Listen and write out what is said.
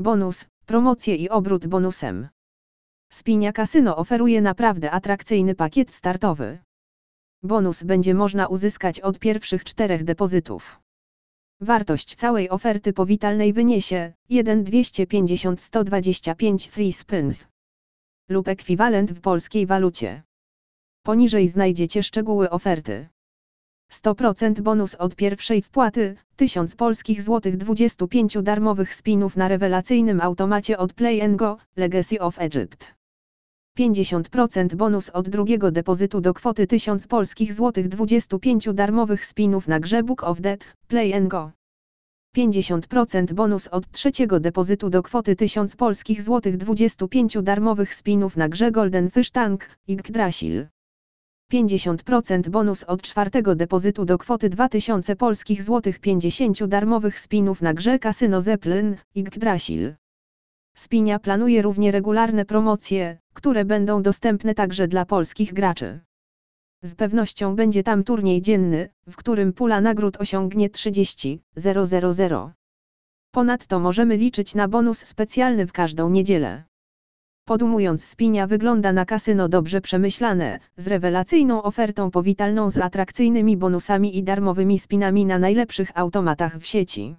Bonus, promocje i obrót bonusem. Spinia Casino oferuje naprawdę atrakcyjny pakiet startowy. Bonus będzie można uzyskać od pierwszych czterech depozytów. Wartość całej oferty powitalnej wyniesie 1,250 125 free spins lub ekwiwalent w polskiej walucie. Poniżej znajdziecie szczegóły oferty. 100% bonus od pierwszej wpłaty, 1000 polskich złotych 25 darmowych spinów na rewelacyjnym automacie od Play Go, Legacy of Egypt. 50% bonus od drugiego depozytu do kwoty 1000 polskich złotych 25 darmowych spinów na grze Book of Dead, Play Go. 50% bonus od trzeciego depozytu do kwoty 1000 polskich złotych 25 darmowych spinów na grze Golden Fish Tank, Yggdrasil. 50% bonus od czwartego depozytu do kwoty 2000 polskich złotych 50 darmowych spinów na grze Casino Zeppelin, Yggdrasil. Spinia planuje równie regularne promocje, które będą dostępne także dla polskich graczy. Z pewnością będzie tam turniej dzienny, w którym pula nagród osiągnie 30 000. Ponadto możemy liczyć na bonus specjalny w każdą niedzielę. Podumując spinia wygląda na kasyno dobrze przemyślane, z rewelacyjną ofertą powitalną z atrakcyjnymi bonusami i darmowymi spinami na najlepszych automatach w sieci.